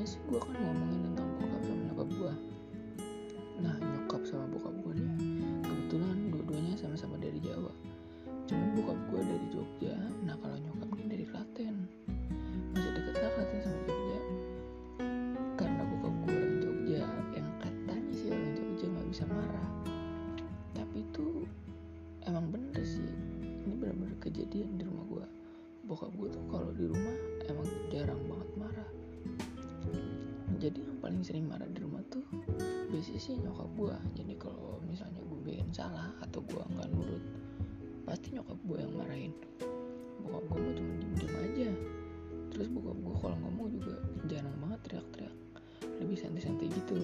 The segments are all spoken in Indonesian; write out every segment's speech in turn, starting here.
gue kan ngomongin tentang bokap sama nyokap gue nah nyokap sama bokap gue nih kebetulan dua-duanya sama-sama dari Jawa. Cuman bokap gue dari Jogja nah kalau nyokap nih dari Klaten. Masih deket lah Klaten sama Jogja. Karena bokap gue orang Jogja yang katanya sih orang Jogja nggak bisa marah. Tapi itu emang bener sih. Ini bener-bener kejadian di rumah gue bokap gue tuh kalau di rumah emang jarang banget marah jadi yang paling sering marah di rumah tuh biasanya sih nyokap gue jadi kalau misalnya gue bikin salah atau gue nggak nurut pasti nyokap gue yang marahin. Bokap gue mah cuma diem diem aja. Terus bokap gue kalau ngomong juga jarang banget teriak-teriak. Lebih santai-santai gitu.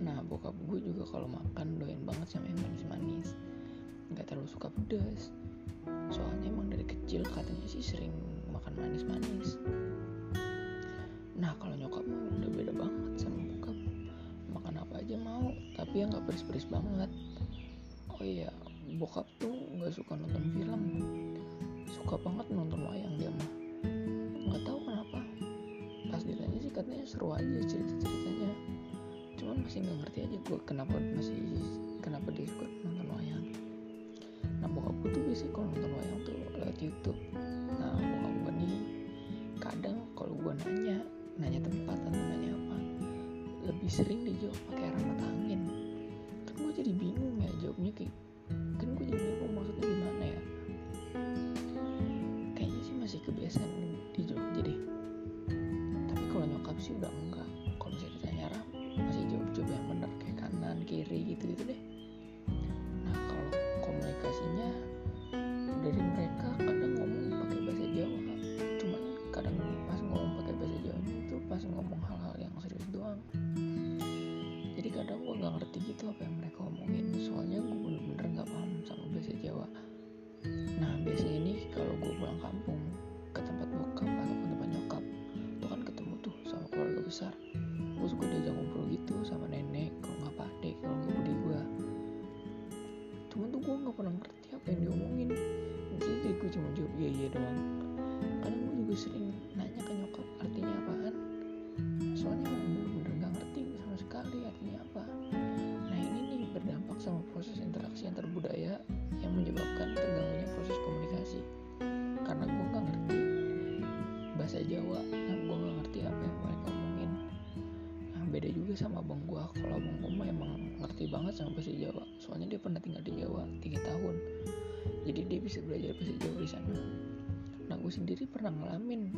Nah bokap gue juga kalau makan doyan banget sama yang manis-manis. Nggak terlalu suka pedas. Soalnya emang dari kecil katanya sih sering makan manis-manis nah kalau nyokap mah udah beda banget sama bokap. Makan apa aja mau tapi yang nggak pedes-pedes banget. Oh iya bokap tuh nggak suka nonton film. Suka banget nonton wayang dia mah. Nggak tahu kenapa. Pas ditanya sih katanya seru aja cerita ceritanya cuman masih nggak ngerti aja gue kenapa masih kenapa dia suka nonton wayang. Nah bokap gue tuh biasanya kalau nonton wayang tuh lewat YouTube lebih sering dijawab pakai alamat angin. Kan gue jadi bingung ya jawabnya kayak kan gue jadi bingung maksudnya gimana ya? Kayaknya sih masih kebiasaan dijawab jadi tapi kalau nyokap sih udah enggak juga sama abang gue kalau abang gue mah emang ngerti banget sama bahasa Jawa. Soalnya dia pernah tinggal di Jawa 3 tahun. Jadi dia bisa belajar bahasa Jawa di sana. Nah gue sendiri pernah ngalamin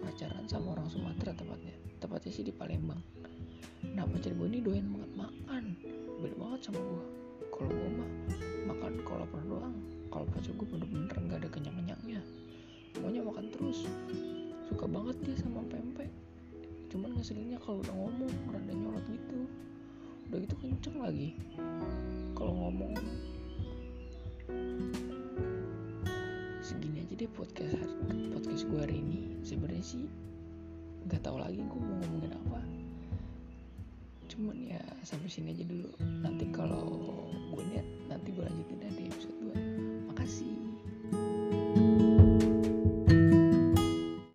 pacaran sama orang Sumatera tepatnya. Tepatnya sih di Palembang. Nah pacar gue ini doyan banget makan. Beda banget sama gue kalau gue mah makan kalau lapar doang. Kalau pacar gue bener-bener nggak ada kenyang-kenyangnya maunya makan terus. Suka banget dia sama pempek cuman ngeselinnya kalau udah ngomong rada nyolot gitu. Udah gitu kenceng lagi. Kalau ngomong segini aja deh podcast podcast gue hari ini. Sebenarnya sih nggak tahu lagi gue mau ngomongin apa. Cuman ya sampai sini aja dulu. Nanti kalau